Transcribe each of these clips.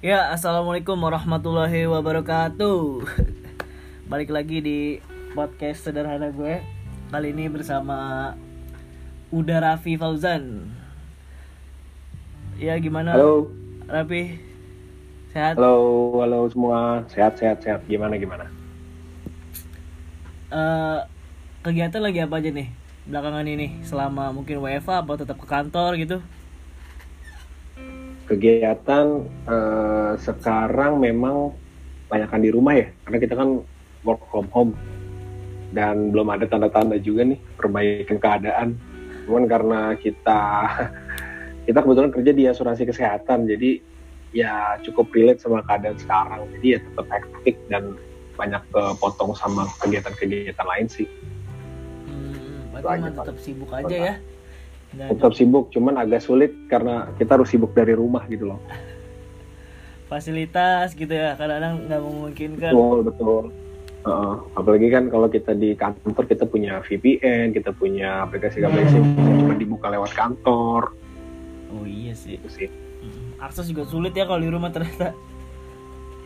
Ya, assalamualaikum warahmatullahi wabarakatuh. Balik lagi di podcast sederhana gue. Kali ini bersama Uda Raffi Fauzan. Ya, gimana? Halo, Raffi. Sehat? halo, halo semua. Sehat, sehat, sehat. Gimana, gimana? Eh, kegiatan lagi apa aja nih belakangan ini? Selama mungkin WFA atau tetap ke kantor gitu? Kegiatan eh, sekarang memang banyakkan di rumah ya, karena kita kan work from home dan belum ada tanda-tanda juga nih perbaikan keadaan. Cuman karena kita kita kebetulan kerja di asuransi kesehatan, jadi ya cukup relate sama keadaan sekarang. Jadi ya tetap hektik dan banyak kepotong sama kegiatan-kegiatan lain sih. Hmm, berarti tetap sibuk aja ya? Nggak Tetap sibuk, cuman agak sulit karena kita harus sibuk dari rumah gitu loh. fasilitas gitu ya kadang-kadang nggak memungkinkan Betul, betul. Heeh. apalagi kan kalau kita di kantor kita punya VPN, kita punya aplikasi-aplikasi yang cuma dibuka lewat kantor. oh iya sih Itu sih Mm, akses juga sulit ya kalau di rumah ternyata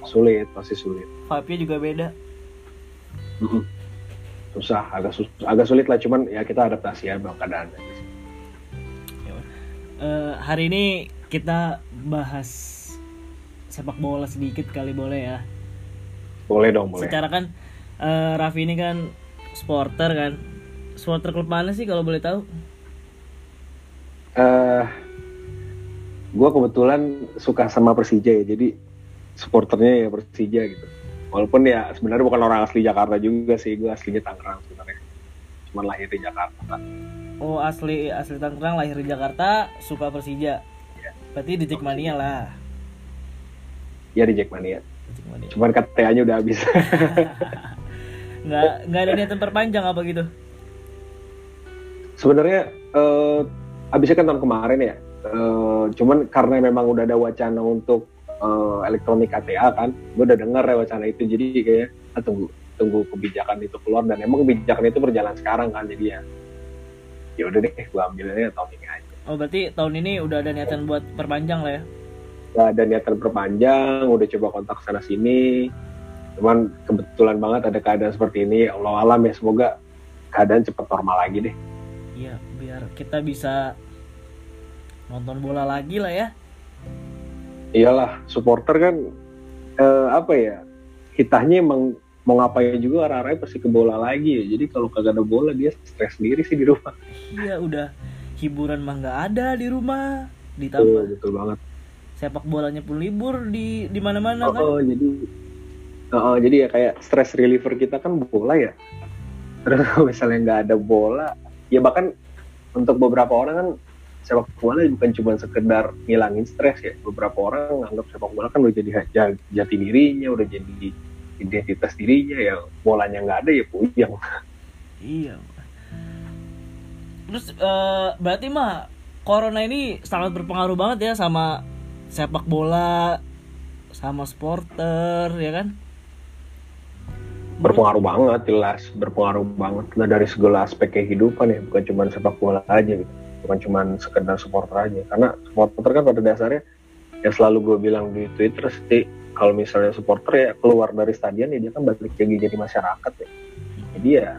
sulit, pasti sulit. vibe-nya juga beda. Susah, agak sus agak sulit lah. Cuman ya kita adaptasi ya bang keadaannya. Eh, hari ini kita bahas sepak bola sedikit kali boleh ya Boleh dong, boleh. secara kan eh, Raffi ini kan supporter kan supporter klub mana sih kalau boleh tahu eh gue kebetulan suka sama Persija ya, jadi supporternya ya Persija gitu. Walaupun ya sebenarnya bukan orang asli Jakarta juga sih, gue aslinya Tangerang sebenarnya. Cuman lahir di Jakarta. Oh asli asli Tangerang lahir di Jakarta suka Persija Iya. berarti di Jackmania lah Ya di Jackmania. Di Jackmania. Cuman KTA-nya udah habis. nggak nggak ada niatan perpanjang apa gitu sebenarnya eh habisnya kan tahun kemarin ya. Eh, cuman karena memang udah ada wacana untuk eh, elektronik KTA kan, gue udah dengar ya wacana itu. Jadi kayak ah, tunggu tunggu kebijakan itu keluar dan emang kebijakan itu berjalan sekarang kan. Jadi ya ya udah deh, gue ambilnya tahun ini aja. oh berarti tahun ini udah ada niatan buat perpanjang lah ya Gak ada niatan perpanjang, udah coba kontak sana sini. Cuman kebetulan banget ada keadaan seperti ini. Allah alam ya semoga keadaan cepat normal lagi deh. Iya, biar kita bisa nonton bola lagi lah ya. iyalah supporter kan eh, apa ya hitahnya emang mau ngapain juga arah-arahnya pasti ke bola lagi. Ya jadi kalau kagak ada bola dia stres sendiri sih di rumah. Iya, udah hiburan mah nggak ada di rumah. betul, Ditambah betul banget. sepak bolanya pun libur di di mana-mana oh, kan. oh, jadi oh, oh, jadi ya kayak stress reliever kita kan bola ya. Terus misalnya nggak ada bola ya bahkan untuk beberapa orang kan sepak bola bukan cuma sekedar ngilangin stres ya. Beberapa orang nganggap sepak bola kan udah jadi ja- jati dirinya udah jadi identitas dirinya ya bolanya nggak ada ya puyeng Iya. Terus eh, berarti mah corona ini sangat berpengaruh banget ya sama sepak bola, sama supporter ya kan? berpengaruh banget jelas berpengaruh banget nah dari segala aspek kehidupan ya bukan cuma sepak bola aja gitu bukan cuma sekedar supporter aja karena supporter kan pada dasarnya yang selalu gue bilang di Twitter sih kalau misalnya supporter ya keluar dari stadion ya dia kan balik lagi jadi masyarakat ya jadi ya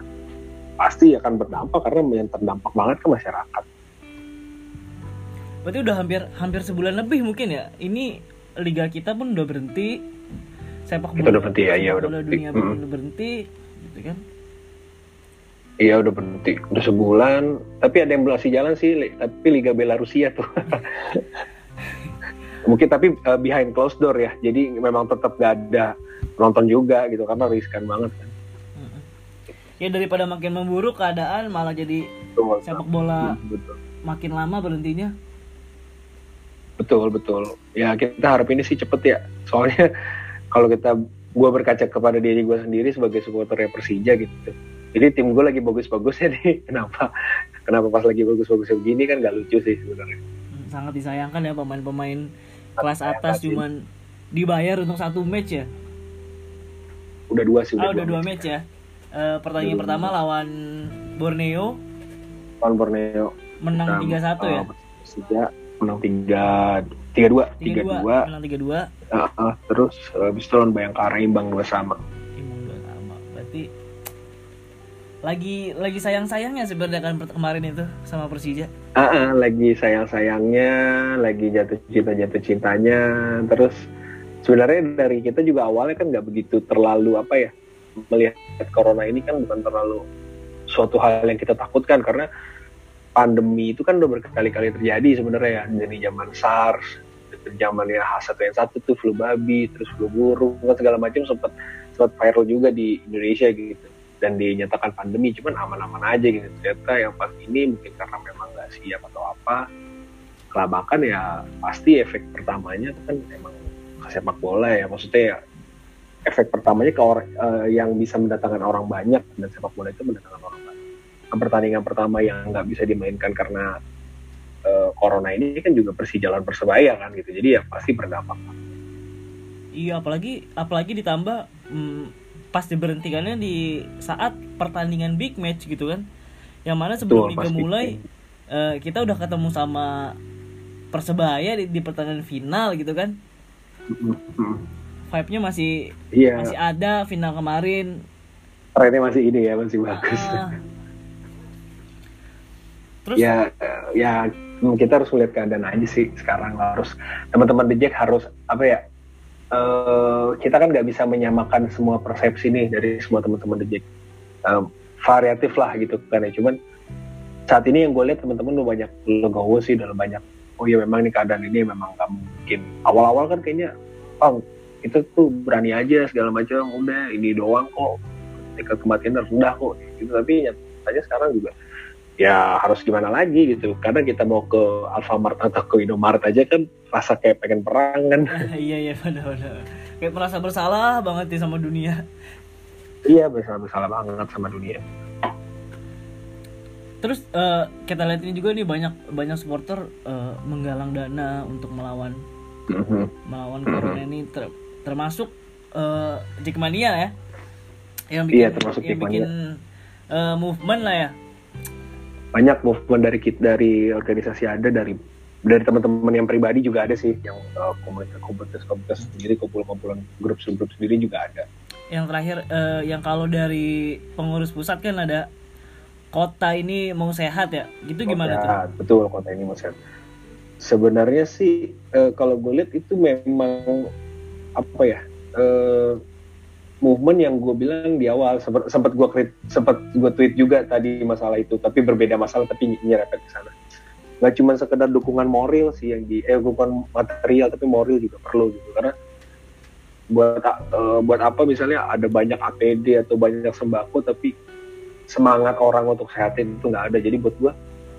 pasti akan berdampak karena yang terdampak banget ke masyarakat Berarti udah hampir hampir sebulan lebih mungkin ya. Ini liga kita pun udah berhenti. Sepak bola, udah berhenti ya, iya, udah berhenti. dunia Mm. udah berhenti, gitu kan? iya udah berhenti udah sebulan tapi ada yang masih jalan sih tapi Liga Belarusia tuh mungkin tapi uh, behind closed door ya. Jadi memang tetap gak ada penonton juga gitu karena riskan banget kan. Ya daripada makin memburuk keadaan malah jadi betul sepak bola betul. makin lama berhentinya. betul betul. Ya kita harap ini sih cepet ya. Soalnya kalau kita gua berkaca kepada diri gue sendiri sebagai supporter Persija gitu. Jadi tim gue lagi bagus-bagusnya nih. Kenapa? Kenapa pas lagi bagus-bagusnya begini kan gak lucu sih sebenarnya. Hmm, Sangat disayangkan ya pemain-pemain kelas atas cuman dibayar untuk satu match ya. udah dua sih Ah udah dua match ya. Eh, pertandingan Udah dua pertama lawan Borneo lawan Borneo menang Nah, 3-1 ya. uh, Persija menang tiga tiga dua tiga tiga dua menang tiga dua Ah, ah. terus eh, habis itu lawan Bayangkara imbang dua sama lagi lagi sayang sayangnya sebenarnya kan kemarin itu sama Persija. Ah, ah, lagi sayang sayangnya lagi jatuh cinta jatuh cintanya. Terus sebenarnya dari kita juga awalnya kan nggak begitu terlalu apa ya melihat corona ini kan bukan terlalu suatu hal yang kita takutkan. Karena pandemi itu kan udah berkali-kali terjadi sebenarnya ya. Dari zaman SARS zamannya H1N1 tuh flu babi terus flu burung segala macam sempat sempat viral juga di Indonesia gitu dan dinyatakan pandemi cuman aman-aman aja gitu. Ternyata yang pas ini mungkin karena memang nggak siap atau apa kelabakan ya pasti efek pertamanya kan emang sepak bola ya. Maksudnya ya efek pertamanya ke orang eh, yang bisa mendatangkan orang banyak dan sepak bola itu mendatangkan orang banyak. Pertandingan pertama yang nggak bisa dimainkan karena eh, corona ini kan juga persijalan persebaya kan gitu. Jadi ya pasti berdampak. Iya apalagi apalagi ditambah hmm, pas diberhentikannya di saat pertandingan big match gitu kan. Yang mana sebelum liga pasti. mulai eh, kita udah ketemu sama persebaya di, di pertandingan final gitu kan. Mm, mm. vibe-nya masih iya. masih ada final kemarin. Trennya masih ini ya masih bagus. Ah. terus? Ya ya kita harus melihat keadaan aja sih sekarang. Harus teman-teman The Jack harus apa ya eh kita kan nggak bisa menyamakan semua persepsi nih dari semua teman-teman The Jack Eh, variatif lah gitu kan ya. Cuman saat ini yang gue lihat teman-teman udah banyak legowo sih dalam banyak oh ya memang ini keadaan ini memang nggak mungkin. Awal-awal kan kayaknya oh kita tuh berani aja segala macam udah ini doang kok tingkat kematian rendah kok. Gitu. Tapi nyatanya sekarang juga ya harus gimana lagi gitu. Karena kita mau ke Alfamart atau ke Indomaret aja kan rasa kayak pengen perang kan. Iya iya benar-benar kayak merasa bersalah banget nih sama dunia. Iya bersalah bersalah banget sama dunia. Terus eh, kita lihat ini juga nih banyak banyak supporter eh, menggalang dana untuk melawan Mhm. melawan corona ini. Ter- termasuk eh, Jackmania ya. Yang bikin Iya, termasuk yang Jackmania. bikin eh, movement lah ya banyak movement dari kit dari organisasi ada dari dari teman-teman yang pribadi juga ada sih yang uh, komunitas komunitas komunitas sendiri kumpul-kumpulan grup grup sendiri juga ada. Yang terakhir eh, yang kalau dari pengurus pusat kan ada kota ini mau sehat ya? Gitu gimana tuh? betul kota ini mas Sehat. sebenarnya sih eh, kalau gue lihat itu memang apa ya eh, movement yang gue bilang di awal sempat gue krit sempat gue tweet juga tadi masalah itu tapi berbeda masalah tapi ny- nyerempet ke sana. Nggak cuma sekedar dukungan moral sih yang di eh dukungan material tapi moral juga perlu gitu karena buat eh, buat apa misalnya ada banyak APD atau banyak sembako tapi semangat orang untuk sehatin itu nggak ada. Jadi buat gue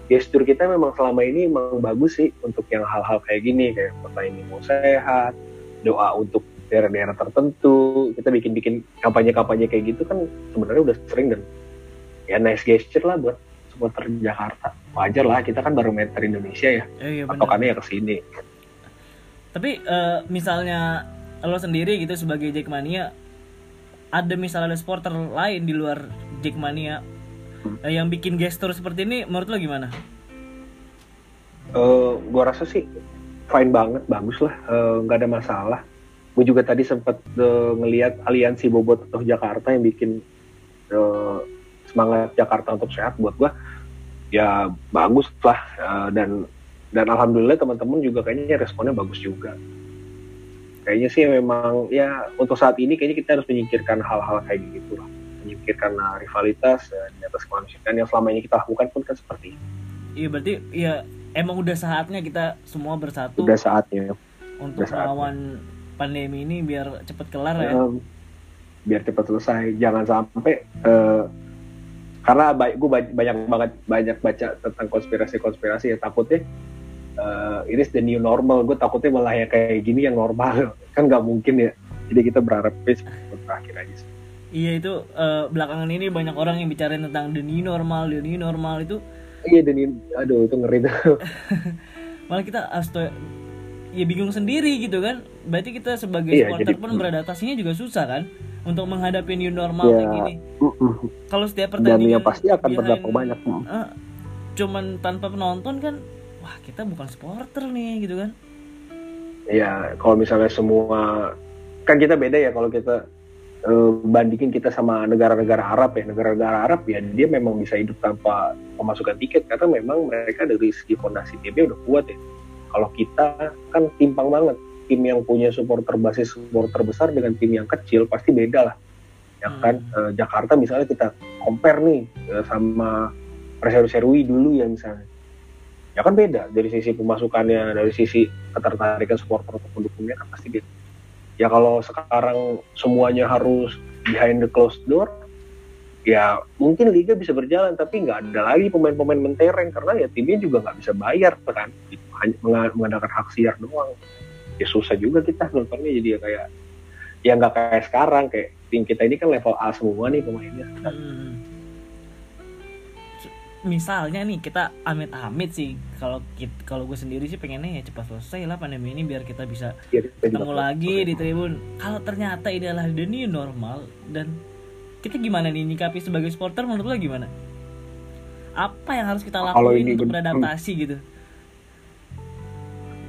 gestur kita memang selama ini memang bagus sih untuk yang hal-hal kayak gini kayak kota ini mau sehat doa untuk daerah-daerah tertentu kita bikin-bikin kampanye-kampanye kayak gitu kan sebenarnya udah sering dan ya nice gesture lah buat supporter Jakarta. Wajar lah kita kan baru meter Indonesia ya. Eh, iya patokannya ya ke sini. Tapi eh, misalnya lo sendiri gitu sebagai Jackmania ada misalnya ada supporter lain di luar Jackmania eh, yang bikin gestur seperti ini menurut lo gimana? Eh, gua rasa sih fine banget bagus lah. Nggak ada masalah gue juga tadi sempat eh, ngelihat aliansi bobot atau Jakarta yang bikin eh, semangat Jakarta untuk sehat buat gua. Ya bagus lah Eh, dan dan alhamdulillah teman-teman juga kayaknya responnya bagus juga. Kayaknya sih memang ya untuk saat ini kayaknya kita harus menyingkirkan hal-hal kayak gitu lah. Menyingkirkan eh, rivalitas dan di atas kemanusiaan yang selama ini kita lakukan pun kan seperti itu Iya berarti ya emang udah saatnya kita semua bersatu udah saatnya. untuk udah saatnya. melawan pandemi ini biar cepet kelar ya. Em, biar cepat selesai. Jangan sampai eh, karena baik gue banyak banget banyak baca tentang konspirasi konspirasi ya. Takutnya eh, ini the new normal. Gue takutnya malah yang kayak gini yang normal. Kan nggak mungkin ya. Jadi kita berharap cepat berakhir aja sih. Iya itu eh, belakangan ini banyak orang yang bicara tentang the new normal, the new normal. Itu iya dan ini aduh itu ngeri tuh. Malah kita asto ya bingung sendiri gitu kan. Berarti kita sebagai Iya, supporter jadi- pun beradaptasinya juga susah kan untuk menghadapi new normal Ya. kayak gini. Kalau setiap dan pertandingan yang pasti akan berdampak banyak eh, cuman tanpa penonton kan wah kita bukan supporter nih gitu kan. ya kalau misalnya semua kan kita beda ya kalau kita uh, bandingin kita sama negara-negara Arab ya negara-negara Arab ya dia memang bisa hidup tanpa pemasukan tiket karena memang mereka dari segi fondasi timnya udah kuat ya kalau kita kan timpang banget. Tim yang punya supporter basis supporter besar dengan tim yang kecil pasti beda lah. Ya kan? Hmm. Jakarta misalnya kita compare nih uh, sama Perseru Serui dulu ya misalnya. Ya kan beda. Dari sisi pemasukannya dari sisi ketertarikan supporter atau pendukungnya kan pasti beda. Ya kalau sekarang semuanya harus behind the closed door ya mungkin liga bisa berjalan tapi nggak ada lagi pemain-pemain mentereng karena ya timnya juga nggak bisa bayar kan? Gitu. hanya mengandalkan hak siar doang. Ya susah juga kita nontonnya jadi ya kayak ya nggak kayak sekarang kayak tim kita ini kan level A semua nih pemainnya. Hmm. Misalnya nih kita amit-amit sih kalau kalau gue sendiri sih pengennya ya cepat selesai lah pandemi ini biar kita bisa ya, ketemu lagi di tribun. Kalau ternyata ini adalah the new normal dan kita gimana nih nyikapi sebagai supporter menurut lo gimana? Apa yang harus kita lakuin untuk beradaptasi gitu?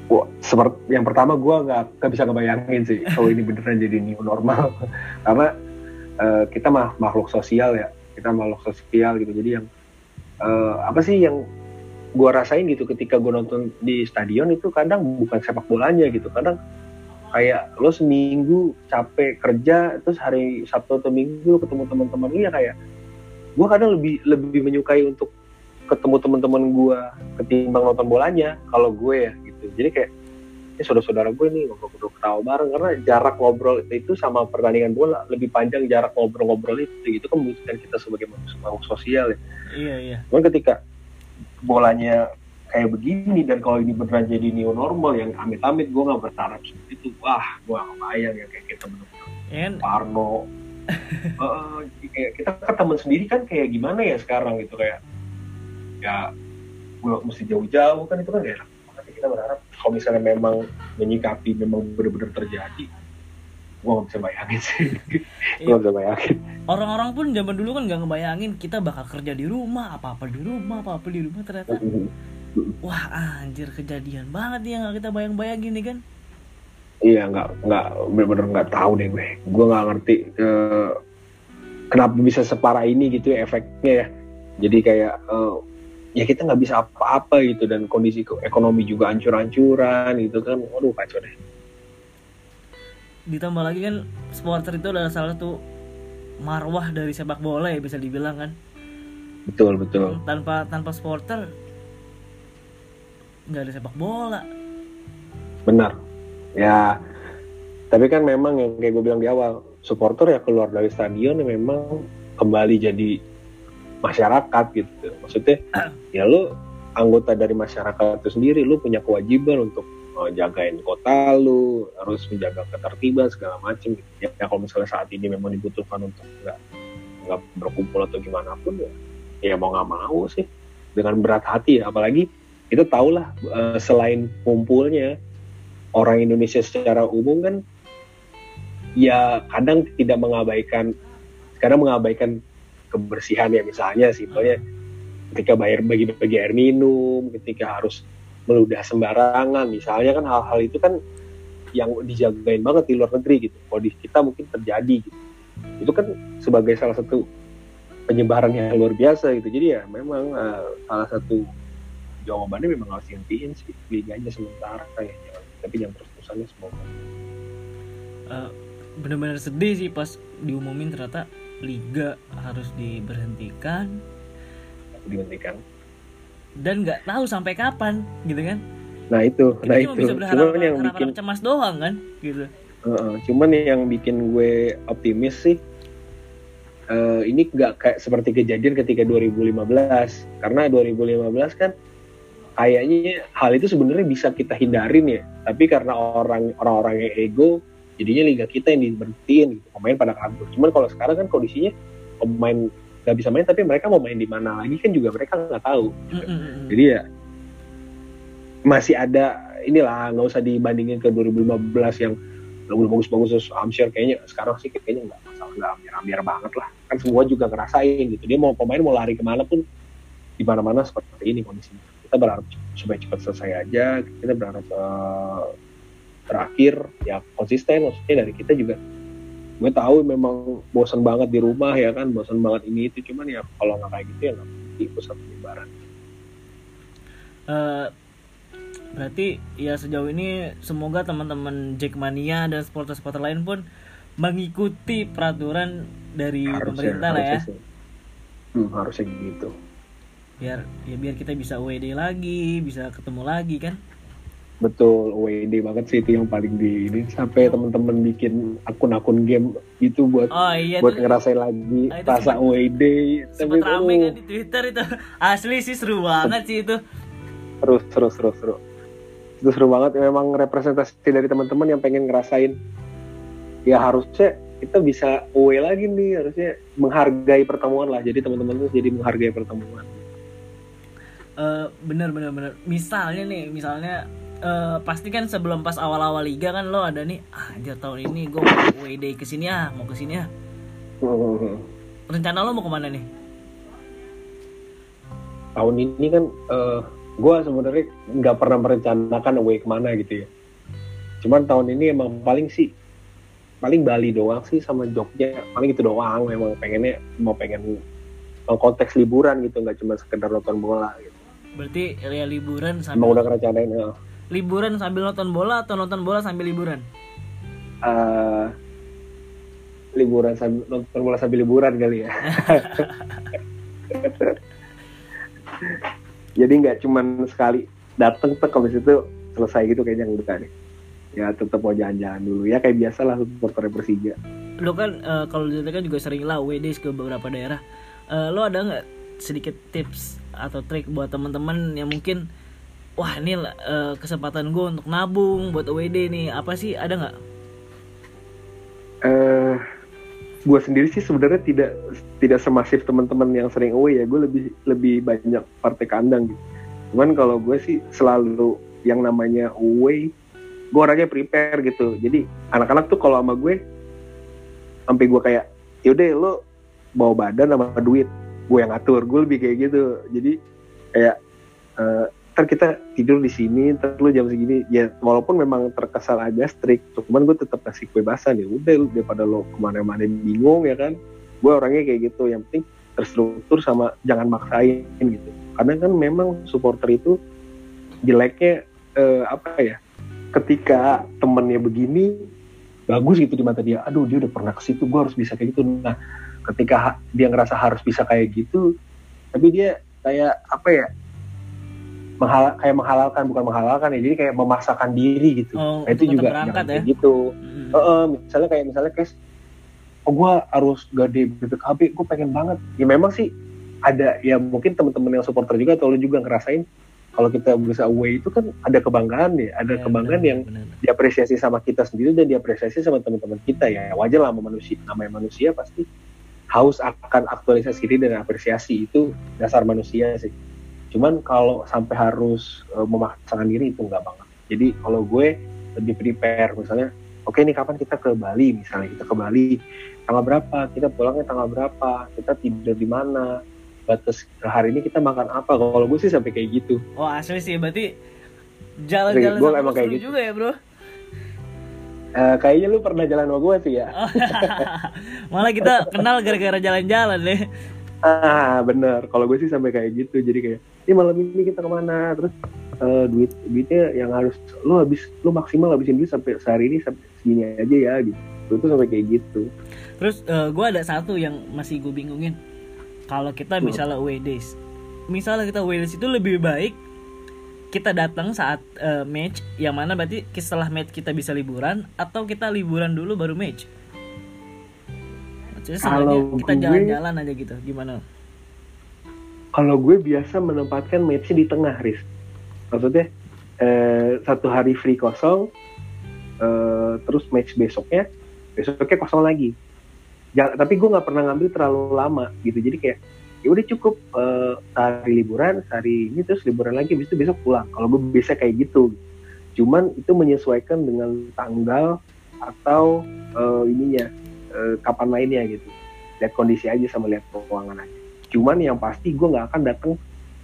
Wah, seperti yang pertama gue nggak bisa ngebayangin sih kalau ini beneran jadi new normal. Karena uh, kita mah makhluk sosial ya. Kita makhluk sosial gitu. Jadi yang uh, apa sih yang gue rasain gitu ketika gue nonton di stadion itu kadang bukan sepak bolanya gitu. Kadang kayak lo seminggu capek kerja terus hari Sabtu atau Minggu ketemu teman-teman iya kayak gue kadang lebih lebih menyukai untuk ketemu teman-teman gue ketimbang nonton bolanya kalau gue ya gitu. Jadi kayak ini saudara-saudara gue nih ngobrol-ngobrol ketawa bareng karena jarak ngobrol itu sama pertandingan bola lebih panjang jarak ngobrol-ngobrol itu itu kan membuktikan kita sebagai makhluk sosial ya. Iya iya. Cuman ketika bolanya kayak begini dan kalau ini beneran jadi new normal yang amit-amit gue nggak berharap seperti itu. Wah gue gak bayang ya kayak kita bener-bener yeah. Parno. Uh, kayak kita kan teman sendiri kan kayak gimana ya sekarang gitu kayak ya gue mesti jauh-jauh kan itu kan gak enak. Kita berharap kalau misalnya memang menyikapi memang benar-benar terjadi gue gak bisa bayangin sih. Gue gak bisa bayangin. Orang-orang pun zaman dulu kan gak ngebayangin kita bakal kerja di rumah apa-apa di rumah apa-apa di rumah ternyata wah anjir kejadian banget nih yang kita bayang-bayangin nih kan? Iya nggak nggak benar-benar nggak tahu deh gue. Gue nggak ngerti uh, kenapa bisa separah ini gitu ya efeknya ya. Jadi kayak uh, ya kita nggak bisa apa-apa gitu dan kondisi ekonomi juga ancur-ancuran gitu kan. Waduh kacau deh. Ditambah lagi kan supporter itu adalah salah satu marwah dari sepak bola ya bisa dibilang kan. Betul betul. Tanpa tanpa supporter nggak ada sepak bola. Benar. Ya tapi kan memang yang kayak gue bilang di awal supporter ya keluar dari stadion ya memang kembali jadi masyarakat gitu. Maksudnya ya lu anggota dari masyarakat itu sendiri lu punya kewajiban untuk uh, jagain kota lu harus menjaga ketertiban segala macam gitu. ya, ya kalau misalnya saat ini memang dibutuhkan untuk nggak nggak berkumpul atau gimana pun ya ya mau nggak mau sih. Dengan berat hati ya apalagi itu tahulah uh, selain kumpulnya orang Indonesia secara umum kan ya kadang tidak mengabaikan kadang mengabaikan kebersihan ya misalnya simpelnya ketika bayar bagi-bagi air minum, ketika harus meludah sembarangan, misalnya kan hal-hal itu kan yang dijagain banget di luar negeri gitu. Kalau di kita mungkin terjadi gitu. Itu kan sebagai salah satu penyebaran yang luar biasa gitu. Jadi ya memang uh, salah satu jawabannya memang harus dihentikan sih liganya sementara ya. Tapi yang terus-terusannya semoga. Uh, benar-benar sedih sih pas diumumin ternyata liga harus diberhentikan. Dihentikan dan nggak tahu sampai kapan gitu kan? Nah itu Kita nah itu. bisa berharap, cuman yang harap, bikin cemas doang kan gitu. Uh, cuman yang bikin gue optimis sih uh, ini nggak kayak seperti kejadian ketika 2015 karena 2015 kan kayaknya hal itu sebenarnya bisa kita hindarin ya tapi karena orang orang-orang yang ego jadinya liga kita yang diberhentiin gitu pemain pada kabur cuman kalau sekarang kan kondisinya pemain nggak bisa main tapi mereka mau main di mana lagi kan juga mereka nggak tahu gitu. mm-hmm. jadi ya masih ada inilah nggak usah dibandingin ke 2015 yang bagus-bagus terus Amsyar kayaknya sekarang sih kayaknya nggak masalah nggak ambiar-ambiar banget lah kan semua juga ngerasain gitu dia mau pemain mau lari ke mana pun di mana-mana seperti ini kondisinya kita berharap supaya cepat selesai aja kita berharap uh, terakhir ya konsisten maksudnya dari kita juga. Gue tahu memang bosan banget di rumah ya kan bosan banget ini itu cuman ya kalau nggak kayak gitu ya nggak di pusat penyebaran. Eh, berarti ya sejauh ini semoga teman-teman Jackmania dan supporter-supporter lain pun mengikuti peraturan dari pemerintah lah ya. harusnya. Hmm, harusnya gitu biar ya biar kita bisa WD lagi bisa ketemu lagi kan? Betul WD banget sih itu yang paling di ini. Sampai teman-teman bikin akun-akun game itu buat oh iya buat tuh ngerasain lagi Ah, itu rasa WD sempat rame kan di Twitter itu. Asli sih seru banget sih itu. Terus terus terus terus itu seru banget. Memang representasi dari teman-teman yang pengen ngerasain. Ya harusnya kita bisa away lagi nih. Harusnya menghargai pertemuan lah. Jadi teman-teman tuh jadi menghargai pertemuan Eh, bener bener bener. Misalnya nih misalnya eh, pasti kan sebelum pas awal-awal liga kan lo ada nih ah anjir tahun ini gue mau WD ke sini ah mau ke sini ah. Hmm. rencana lo mau ke mana nih? Tahun ini kan eh gue sebenarnya nggak pernah merencanakan away ke mana gitu ya. Cuman tahun ini emang paling sih paling Bali doang sih sama Jogja. Paling itu doang memang pengennya mau pengen konteks liburan gitu nggak cuma sekedar nonton bola. gitu. Berarti ya liburan emang sambil udah ngerencanain ya. liburan sambil nonton bola atau nonton bola sambil liburan eh, liburan sambil nonton bola sambil liburan kali ya. Jadi nggak cuman sekali dateng tuh habis itu selesai gitu kayaknya enggak deh. Ya tetap mau jalan-jalan dulu ya kayak biasa lah supporter Persija. lo kan eh, kalau dilihat kan juga sering lah WD ke beberapa daerah Eh, lo ada nggak sedikit tips atau trik buat teman-teman yang mungkin wah ini eh, kesempatan gue untuk nabung buat WD nih apa sih ada nggak Eh gue sendiri sih sebenarnya tidak tidak semasif teman-teman yang sering away ya. Gue lebih lebih banyak partai kandang gitu. Cuman kalau gue sih selalu yang namanya away, gue orangnya prepare gitu. Jadi anak-anak tuh kalau sama gue, sampai gue kayak, yaudah lo bawa badan sama duit, gue yang ngatur. Gue lebih kayak gitu. Jadi kayak eh, ntar kita tidur di sini, ntar lu jam segini. Ya walaupun memang terkesan agak strict, cuman gue tetap kasih kebebasan ya. Udah lu daripada lo ke mana-mana bingung ya kan. Gue orangnya kayak gitu. Yang penting terstruktur sama jangan maksain gitu. Karena kan memang supporter itu jeleknya eh, apa ya? Ketika temennya begini bagus gitu di mata dia. Aduh dia udah pernah ke situ, gue harus bisa kayak gitu. Nah ketika dia ngerasa harus bisa kayak gitu, tapi dia kayak apa ya? Menghal kayak menghalalkan bukan menghalalkan ya jadi kayak memaksakan diri gitu Oh, nah, itu juga berangkat ya? gitu Mm. Heeh, misalnya kayak misalnya guys oh gue harus gade BPKB gue pengen banget ya memang sih ada ya mungkin teman-teman yang supporter juga atau lu juga ngerasain kalau kita berusaha away itu kan ada kebanggaan ya ada Ya, kebanggaan benar, yang benar. diapresiasi sama kita sendiri dan diapresiasi sama teman-teman kita ya wajar lah sama manusia namanya manusia pasti haus akan aktualisasi diri dan apresiasi. Itu dasar manusia sih. Cuman kalau sampai harus eh, memaksakan diri itu enggak banget. Jadi kalau gue lebih prepare misalnya oke nih kapan kita ke Bali? Misalnya kita ke Bali tanggal berapa? Kita pulangnya tanggal berapa? Kita tidur di mana? Batas hari ini kita makan apa? Kalau gue sih sampai kayak gitu. Oh asli sih. Berarti jalan-jalan sama emang kayak gitu. juga ya bro. Eh, kayaknya lu pernah jalan sama gue sih ya? Oh, Malah kita kenal gara-gara jalan-jalan deh. Ah bener, kalau gue sih sampai kayak gitu, jadi kayak, ini malam ini kita ke mana, terus eh, duit duitnya yang harus lu habis, lu maksimal habisin duit sampai sehari ini sampai segini aja ya gitu, itu tuh sampai kayak gitu. Terus gue ada satu yang masih gue bingungin. Kalau kita misalnya days, misalnya kita days itu lebih baik kita datang saat eh, match, yang mana berarti setelah match kita bisa liburan atau kita liburan dulu baru match. Kalau kita jalan-jalan aja gitu, gimana? Kalau gue biasa menempatkan matchnya di tengah, Riz. Maksudnya eh, satu hari free kosong, eh, terus match besoknya, besoknya kosong lagi. Ja- tapi gue nggak pernah ngambil terlalu lama gitu, jadi kayak ya udah cukup eh, sehari liburan, sehari ini terus liburan lagi, habis itu besok pulang. Kalau gue biasa kayak gitu, cuman itu menyesuaikan dengan tanggal atau eh, ininya eh, kapan mainnya gitu. Lihat kondisi aja sama lihat keuangan aja. Cuman yang pasti gue nggak akan datang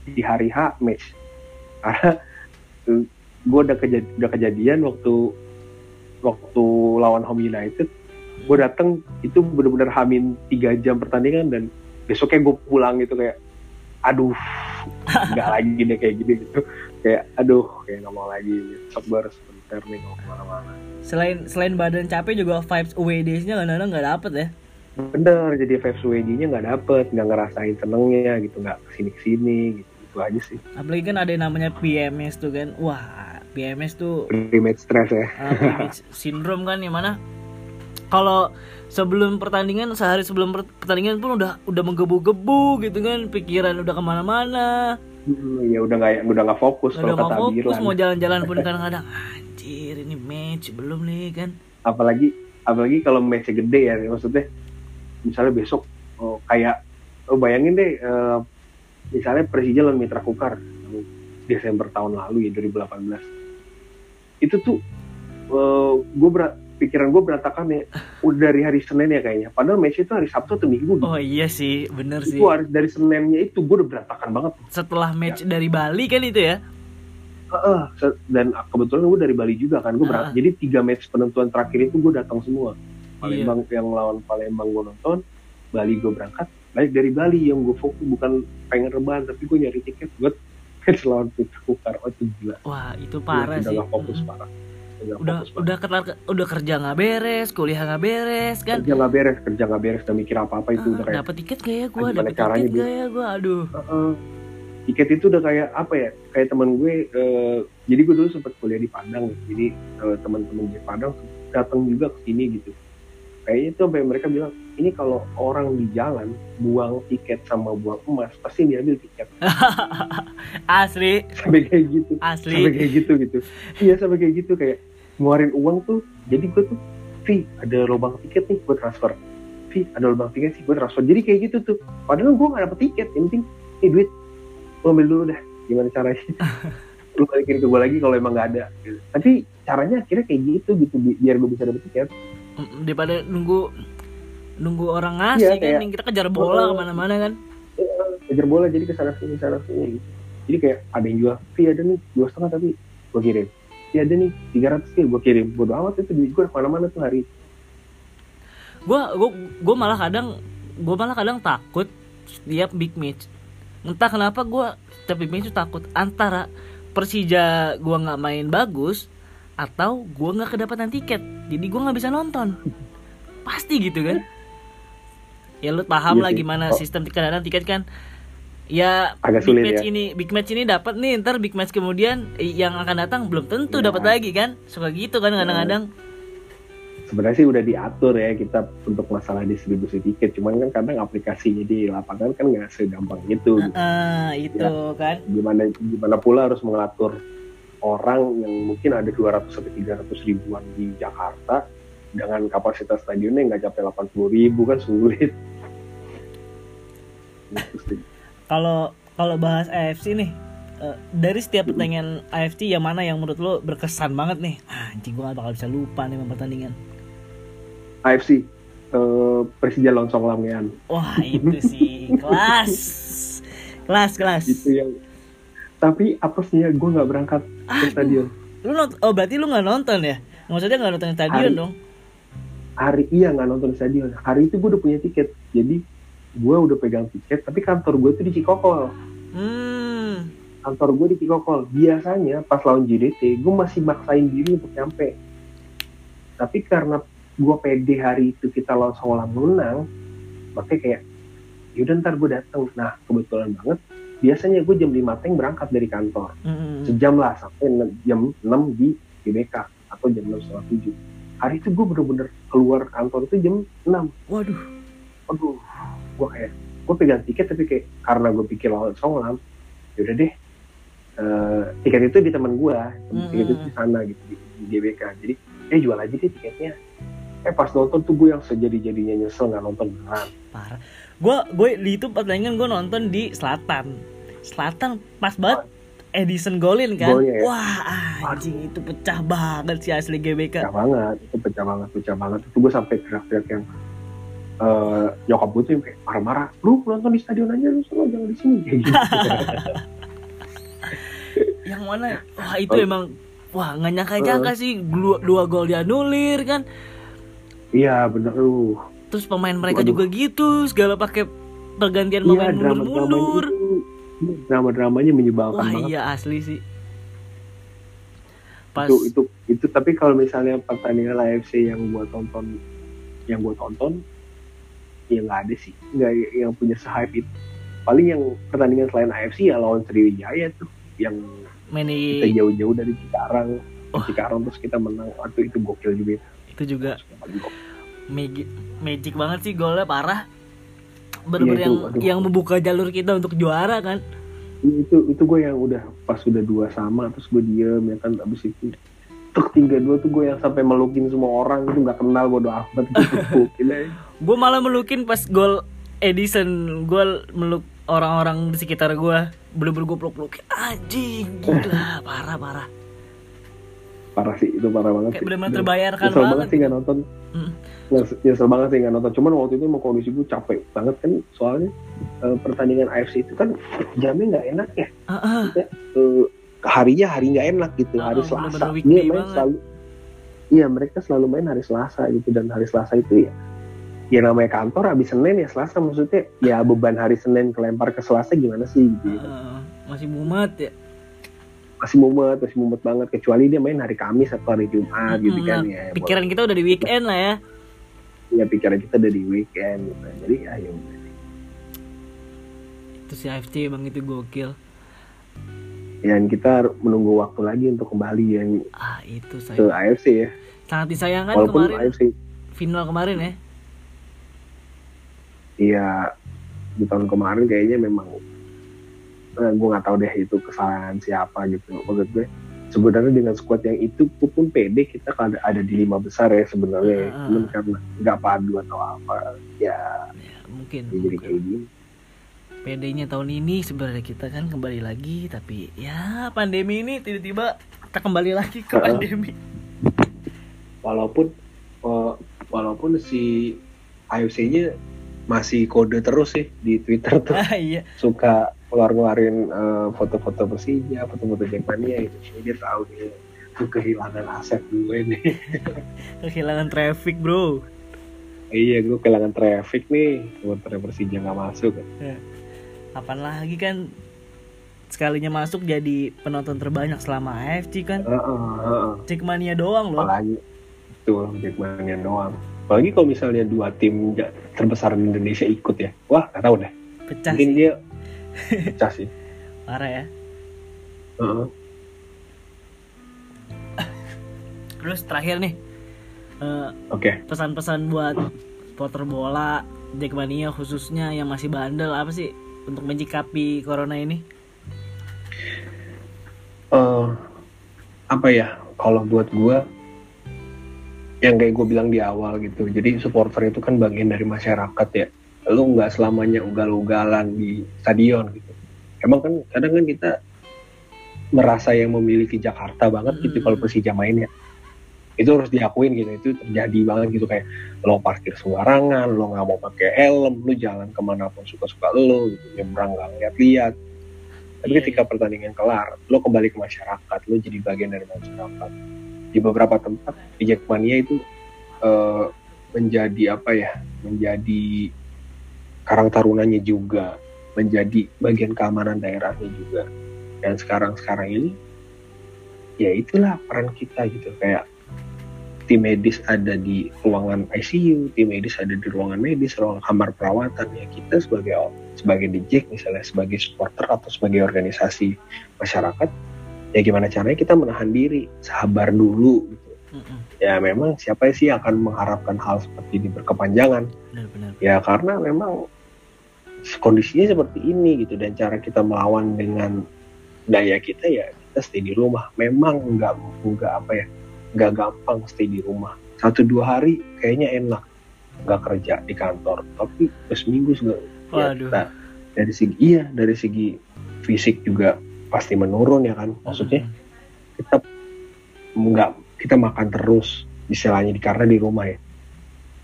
di hari H match karena gue udah, kejad- udah kejadian waktu waktu lawan Home United gue dateng itu bener-bener hamin tiga jam pertandingan dan besoknya gue pulang gitu kayak aduh nggak lagi deh kayak gini gitu kayak aduh kayak nggak mau lagi sabar sebentar nih mau ke mana-mana Selain selain badan capek juga vibes away days-nya kadang-kadang nggak dapet ya. bener jadi vibes WD-nya nggak dapet nggak ngerasain senengnya gitu nggak ke sini ke sini gitu itu aja sih Apalagi kan ada yang namanya PMS tuh kan. Wah, PMS tuh pre-match stress ya uh, PMS syndrome kan yang mana kalau sebelum pertandingan sehari sebelum per- pertandingan pun udah udah menggebu-gebu gitu kan pikiran udah ke mana-mana. Ya udah nggak udah nggak fokus udah kata fokus Abiran. mau jalan-jalan pun kadang-kadang anjir ini match belum nih kan. Apalagi apalagi kalau match gede ya maksudnya misalnya besok oh, kayak oh, bayangin deh eh, misalnya Persija lawan Mitra Kukar Desember tahun lalu ya 2018 itu tuh gue berat pikiran gue berantakan ya. Udah dari hari Senin ya kayaknya. Padahal match itu hari Sabtu atau Minggu. Oh iya sih. Bener sih. itu dari Seninnya itu gue udah berantakan banget. Setelah match dari Bali kan itu ya? Se- dan kebetulan gue dari Bali juga kan. Gue berangkat Ah. jadi tiga match penentuan terakhir itu gue datang semua. Iya. Palembang yang lawan Palembang gue nonton Bali gue berangkat. Balik dari Bali yang gue fokus bukan pengen rebahan tapi gue nyari tiket buat match lawan Putra Kukar oh itu gila. Wah itu parah udah sih. gak fokus parah udah, udah parah. udah udah kerja nggak beres kuliah nggak beres kan? Kerja nggak beres kerja nggak beres udah mikir apa apa itu udah Ah, kayak dapat tiket gak ya gue dapat caranya tiket gak ya gue aduh. Heeh. tiket itu udah kayak apa ya kayak teman gue eh, jadi gue dulu sempat kuliah di Padang jadi eh, teman-teman di Padang datang juga ke sini gitu. Kayaknya itu sampai mereka bilang ini kalau orang di jalan buang tiket sama buang emas pasti diambil tiket. Asli. Sampai kayak gitu. Asli. Sampai kayak gitu gitu. Iya sampai kayak gitu kayak ngeluarin uang tuh jadi gue tuh Vi ada lubang tiket nih gue transfer. Vi ada lubang tiket sih gue transfer. Jadi kayak gitu tuh. Padahal gue gak dapet tiket. Yang penting eh duit lu ambil dulu dah gimana caranya? Lu balikin ke gue lagi kalau emang gak ada. Gitu. tapi caranya akhirnya kayak gitu gitu bi- biar gue bisa dapet tiket. Daripada nunggu nunggu orang ngasih Iya, kan kayak- yang kita kejar bola Oh. ke mana-mana kan. Kejar bola jadi ke sana sini sana sini gitu. Jadi kayak ada yang jual Vi ada nih dua setengah tapi gue kirim Vi ada nih tiga ratus gue kirim. Bodo amat itu duit gue ke mana-mana tuh hari. Gue gue gue malah kadang gue malah kadang takut setiap big match. Entah kenapa gue setiap big match tuh takut antara Persija gue nggak main bagus atau gue nggak kedapatan tiket. Jadi gue nggak bisa nonton. Pasti gitu kan? Ya lu paham Iya lah gimana Oh. sistem kadang tiket kan ya Agak big sulit match ya. ini big match ini dapat nih ntar big match kemudian eh, yang akan datang belum tentu Ya. dapat lagi kan suka gitu kan kadang-kadang sebenarnya sih udah diatur ya kita untuk masalah distribusi tiket cuman kan kadang aplikasinya di lapangan kan nggak segampang itu gitu. Ah, itu Ya. kan gimana gimana pula harus mengatur orang yang mungkin ada 200 sampai 300 ribuan di Jakarta dengan kapasitas stadionnya nggak capai 80 ribu kan sulit Gitu sih. Kalau kalau bahas AFC nih eh, dari setiap pertandingan AFC yang mana yang menurut lo berkesan banget nih? Ah, anjing gue gak bakal bisa lupa nih pertandingan. AFC eh, Persija lawan Songlamngean wah itu sih kelas. Kelas kelas. Itu yang tapi apesnya gue nggak berangkat ke stadion. Lu nont oh berarti lu nggak nonton ya? Maksudnya nggak nonton di stadion Hari- dong? hari iya nggak nonton di stadion. Hari itu gue udah punya tiket. Jadi gue udah pegang tiket tapi kantor gue tuh di Cikokol. Hmm. Kantor gue di Cikokol. Biasanya pas lawan JDT gue masih maksain diri untuk nyampe. Tapi karena gue pede hari itu kita lawan Songolang menang makanya kayak yaudah ntar gue datang nah kebetulan banget biasanya gue jam 5 teng berangkat dari kantor. Hmm. sejam lah sampai jam 6 di GBK atau jam 6 setengah 7 hari itu gue bener-bener keluar kantor itu jam 6 waduh. Aduh gue kayak gue pegang tiket tapi kayak karena gue pikir lawan Songlam yaudah deh eh, tiket itu di teman gue tiket itu di sana gitu di, di GBK jadi eh jual aja deh tiketnya. Eh pas nonton tuh gue yang sejadi-jadinya nyesel nggak nonton beneran. Parah. Gue gue di itu pertandingan gue nonton di selatan. Selatan pas banget Edison golin kan? Golnya ya? wah anjing itu pecah banget sih asli GBK pecah banget itu pecah banget pecah banget. Itu gue sampai teriak-teriak yang eh nyokap gue tuh yang kayak marah-marah lu nonton di stadion aja lu selalu jangan di sini. Kayak gitu. Yang mana? Wah itu Oh. emang wah nggak nyangka-nyangka sih dua, dua gol dianulir kan? Iya bener. Lu terus pemain mereka Waduh. juga gitu segala pakai pergantian pemain iya drama mundur-mundur drama dramanya menyebalkan wah banget. iya asli sih. Pas itu itu itu tapi kalau misalnya pertandingan AFC yang gua tonton yang gua tonton ya nggak ada sih. Nggak yang punya sehype itu. Paling yang pertandingan selain AFC ya lawan Sriwijaya tuh yang main kita jauh-jauh dari Cikarang. Oh. Cikarang terus kita menang. Waktu itu gokil juga. Itu juga magic magic banget sih golnya parah. Bener-bener Iya, yang aduh. yang membuka jalur kita untuk juara kan. Itu itu gue yang udah pas udah dua sama terus gue diem ya kan abis itu. Tuk tiga dua tuh gue yang sampai melukin semua orang itu nggak kenal bodo amat gitu ya. Gue malah melukin pas gol Edison. Gue meluk orang-orang di sekitar gue bener-bener gue peluk-pelukin anjing gila. Parah parah. Parah sih itu parah banget kayak Dan terbayarkan nyesel banget. banget sih nggak nonton. Mm. Nyes- nyesel banget sih nggak nonton. Cuman waktu itu emang kondisi gue capek banget kan. Soalnya eh, pertandingan AFC itu kan jamnya nggak enak ya. Ah, ah. Eh, harinya hari nggak enak gitu. Ah, hari Selasa bener-bener dia weekday main banget. selalu iya mereka selalu main hari Selasa gitu. Dan hari Selasa itu ya ya namanya kantor habis Senin ya Selasa maksudnya. Ya beban hari Senin kelempar ke Selasa gimana sih gitu. Ya. Ah, masih mumet ya? Masih mumet masih mumet banget. Kecuali dia main hari Kamis atau hari Jumat gitu Mm, kan ya. pikiran kita udah di weekend lah ya. Ya pikiran kita udah di weekend gitu jadi ya ya udah. itu si AFC emang itu gokil. Dan kita menunggu waktu lagi untuk kembali yang ah itu ke saya AFC ya. Sangat disayangkan walaupun kemarin. AFC final kemarin ya Iya di tahun kemarin kayaknya memang eh, gue nggak tahu deh itu kesalahan siapa gitu. Maksud gue sebenarnya dengan squad yang itu pun pede kita kan ada, ada di lima besar ya sebenarnya. Ah. cuman karena nggak padu atau apa ya. Ya mungkin, jadi mungkin. kayak gini PD-nya tahun ini sebenarnya kita kan kembali lagi tapi ya pandemi ini tiba-tiba kita kembali lagi ke pandemi. Walaupun eh, walaupun si AFC-nya masih kode terus sih di Twitter tuh ah iya suka keluar-keluarin eh, foto-foto Persija, foto-foto Jackmania itu. Jadi dia tahu dia tuh kehilangan aset gue nih. kehilangan traffic bro iya, gue kehilangan traffic nih. Sementara Persija nggak masuk. kapan lagi kan sekalinya masuk jadi penonton terbanyak selama AFC kan Heeh, heeh. Jackmania doang loh Apalagi tuh Jackmania doang. Apalagi kalau misalnya dua tim terbesar di Indonesia ikut ya. Wah, nggak tahu deh. pecah Mungkin sih dia pecah sih. parah ya Heeh. terus terakhir nih eh, Oke. pesan-pesan buat supporter bola Jackmania khususnya yang masih bandel apa sih untuk menyikapi corona ini Eh, apa ya kalau buat gue yang kayak gue bilang di awal gitu. Jadi supporter itu kan bagian dari masyarakat ya. Lu nggak selamanya ugal-ugalan di stadion gitu. Emang kan kadang kan kita merasa yang memiliki Jakarta banget gitu Mm. kalau Persija main ya. Itu harus diakuin gitu. Itu terjadi banget gitu. Kayak lo parkir sembarangan lo nggak mau pakai helm lo jalan ke mana pun suka-suka lo gitu. Nyebrang nggak lihat-lihat. Tapi Iya, ketika pertandingan kelar lo kembali ke masyarakat lo jadi bagian dari masyarakat di beberapa tempat di Jackmania itu eh, menjadi apa ya menjadi karang tarunanya juga menjadi bagian keamanan daerahnya juga. Dan sekarang sekarang ini ya itulah peran kita gitu. Kayak tim medis ada di ruangan ICU, tim medis ada di ruangan medis, ruangan kamar perawatan ya kita sebagai sebagai DJ misalnya sebagai supporter atau sebagai organisasi masyarakat ya gimana caranya kita menahan diri? Sabar dulu gitu. Ya memang siapa sih yang akan mengharapkan hal seperti ini berkepanjangan? Benar-benar ya karena memang kondisinya seperti ini gitu. Dan cara kita melawan dengan daya kita ya kita stay di rumah. Memang nggak nggak apa ya nggak gampang stay di rumah. Satu dua hari kayaknya enak. Nggak kerja di kantor tapi seminggu segala. Ya, kita dari segi iya dari segi fisik juga pasti menurun ya kan? Maksudnya kita nggak kita makan terus istilahnya di karena di rumah ya.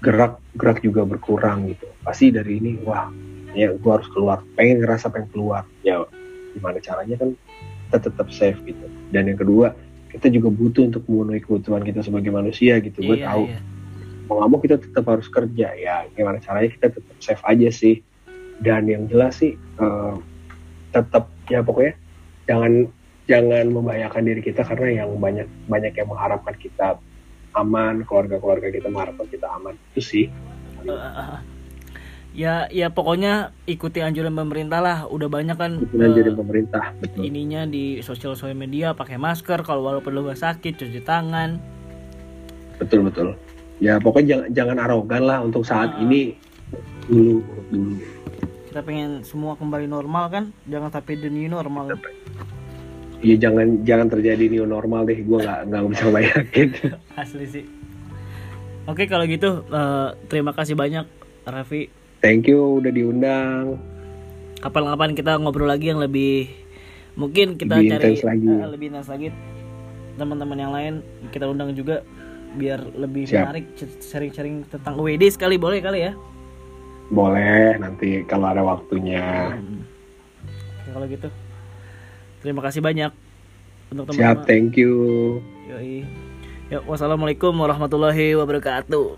Gerak gerak juga berkurang gitu. Pasti dari ini wah ya gua harus keluar. Pengen ngerasa pengen keluar. Ya gimana caranya kan? Kita tetap safe gitu. Dan yang kedua kita juga butuh untuk memenuhi kebutuhan kita sebagai manusia gitu. Gue Iya, tahu. iya. mau nggak mau kita tetap harus kerja ya. Gimana caranya kita tetap save aja sih. Dan yang jelas sih eh, tetap ya pokoknya jangan jangan membahayakan diri kita karena yang banyak banyak yang mengharapkan kita aman keluarga-keluarga kita mengharapkan kita aman. Itu sih. Eh, ya ya pokoknya ikuti anjuran pemerintah lah. Udah banyak kan jadi pemerintah betul. ininya di sosial sosial media pakai masker kalau walaupun lu gak sakit cuci tangan. Betul betul. Ya pokoknya jangan jangan arogan lah untuk saat Ah. ini. Dulu dulu kita pengen semua kembali normal kan? Jangan sampai the new normal. Iya jangan jangan terjadi new normal deh. Gue nggak nggak bisa bayangin. Asli sih. Oke kalau gitu eh, terima kasih banyak Raffi. Thank you udah diundang. Kapan-kapan kita ngobrol lagi yang lebih mungkin kita Lebih cari lagi. eh, lebih intens lagi. Teman-teman yang lain kita undang juga biar lebih Siap. menarik sharing-sharing tentang WD sekali. Boleh kali ya boleh nanti kalau ada waktunya Hmm. Oke, kalau gitu terima kasih banyak untuk siap teman-teman thank you Yoi. Ya, wassalamualaikum warahmatullahi wabarakatuh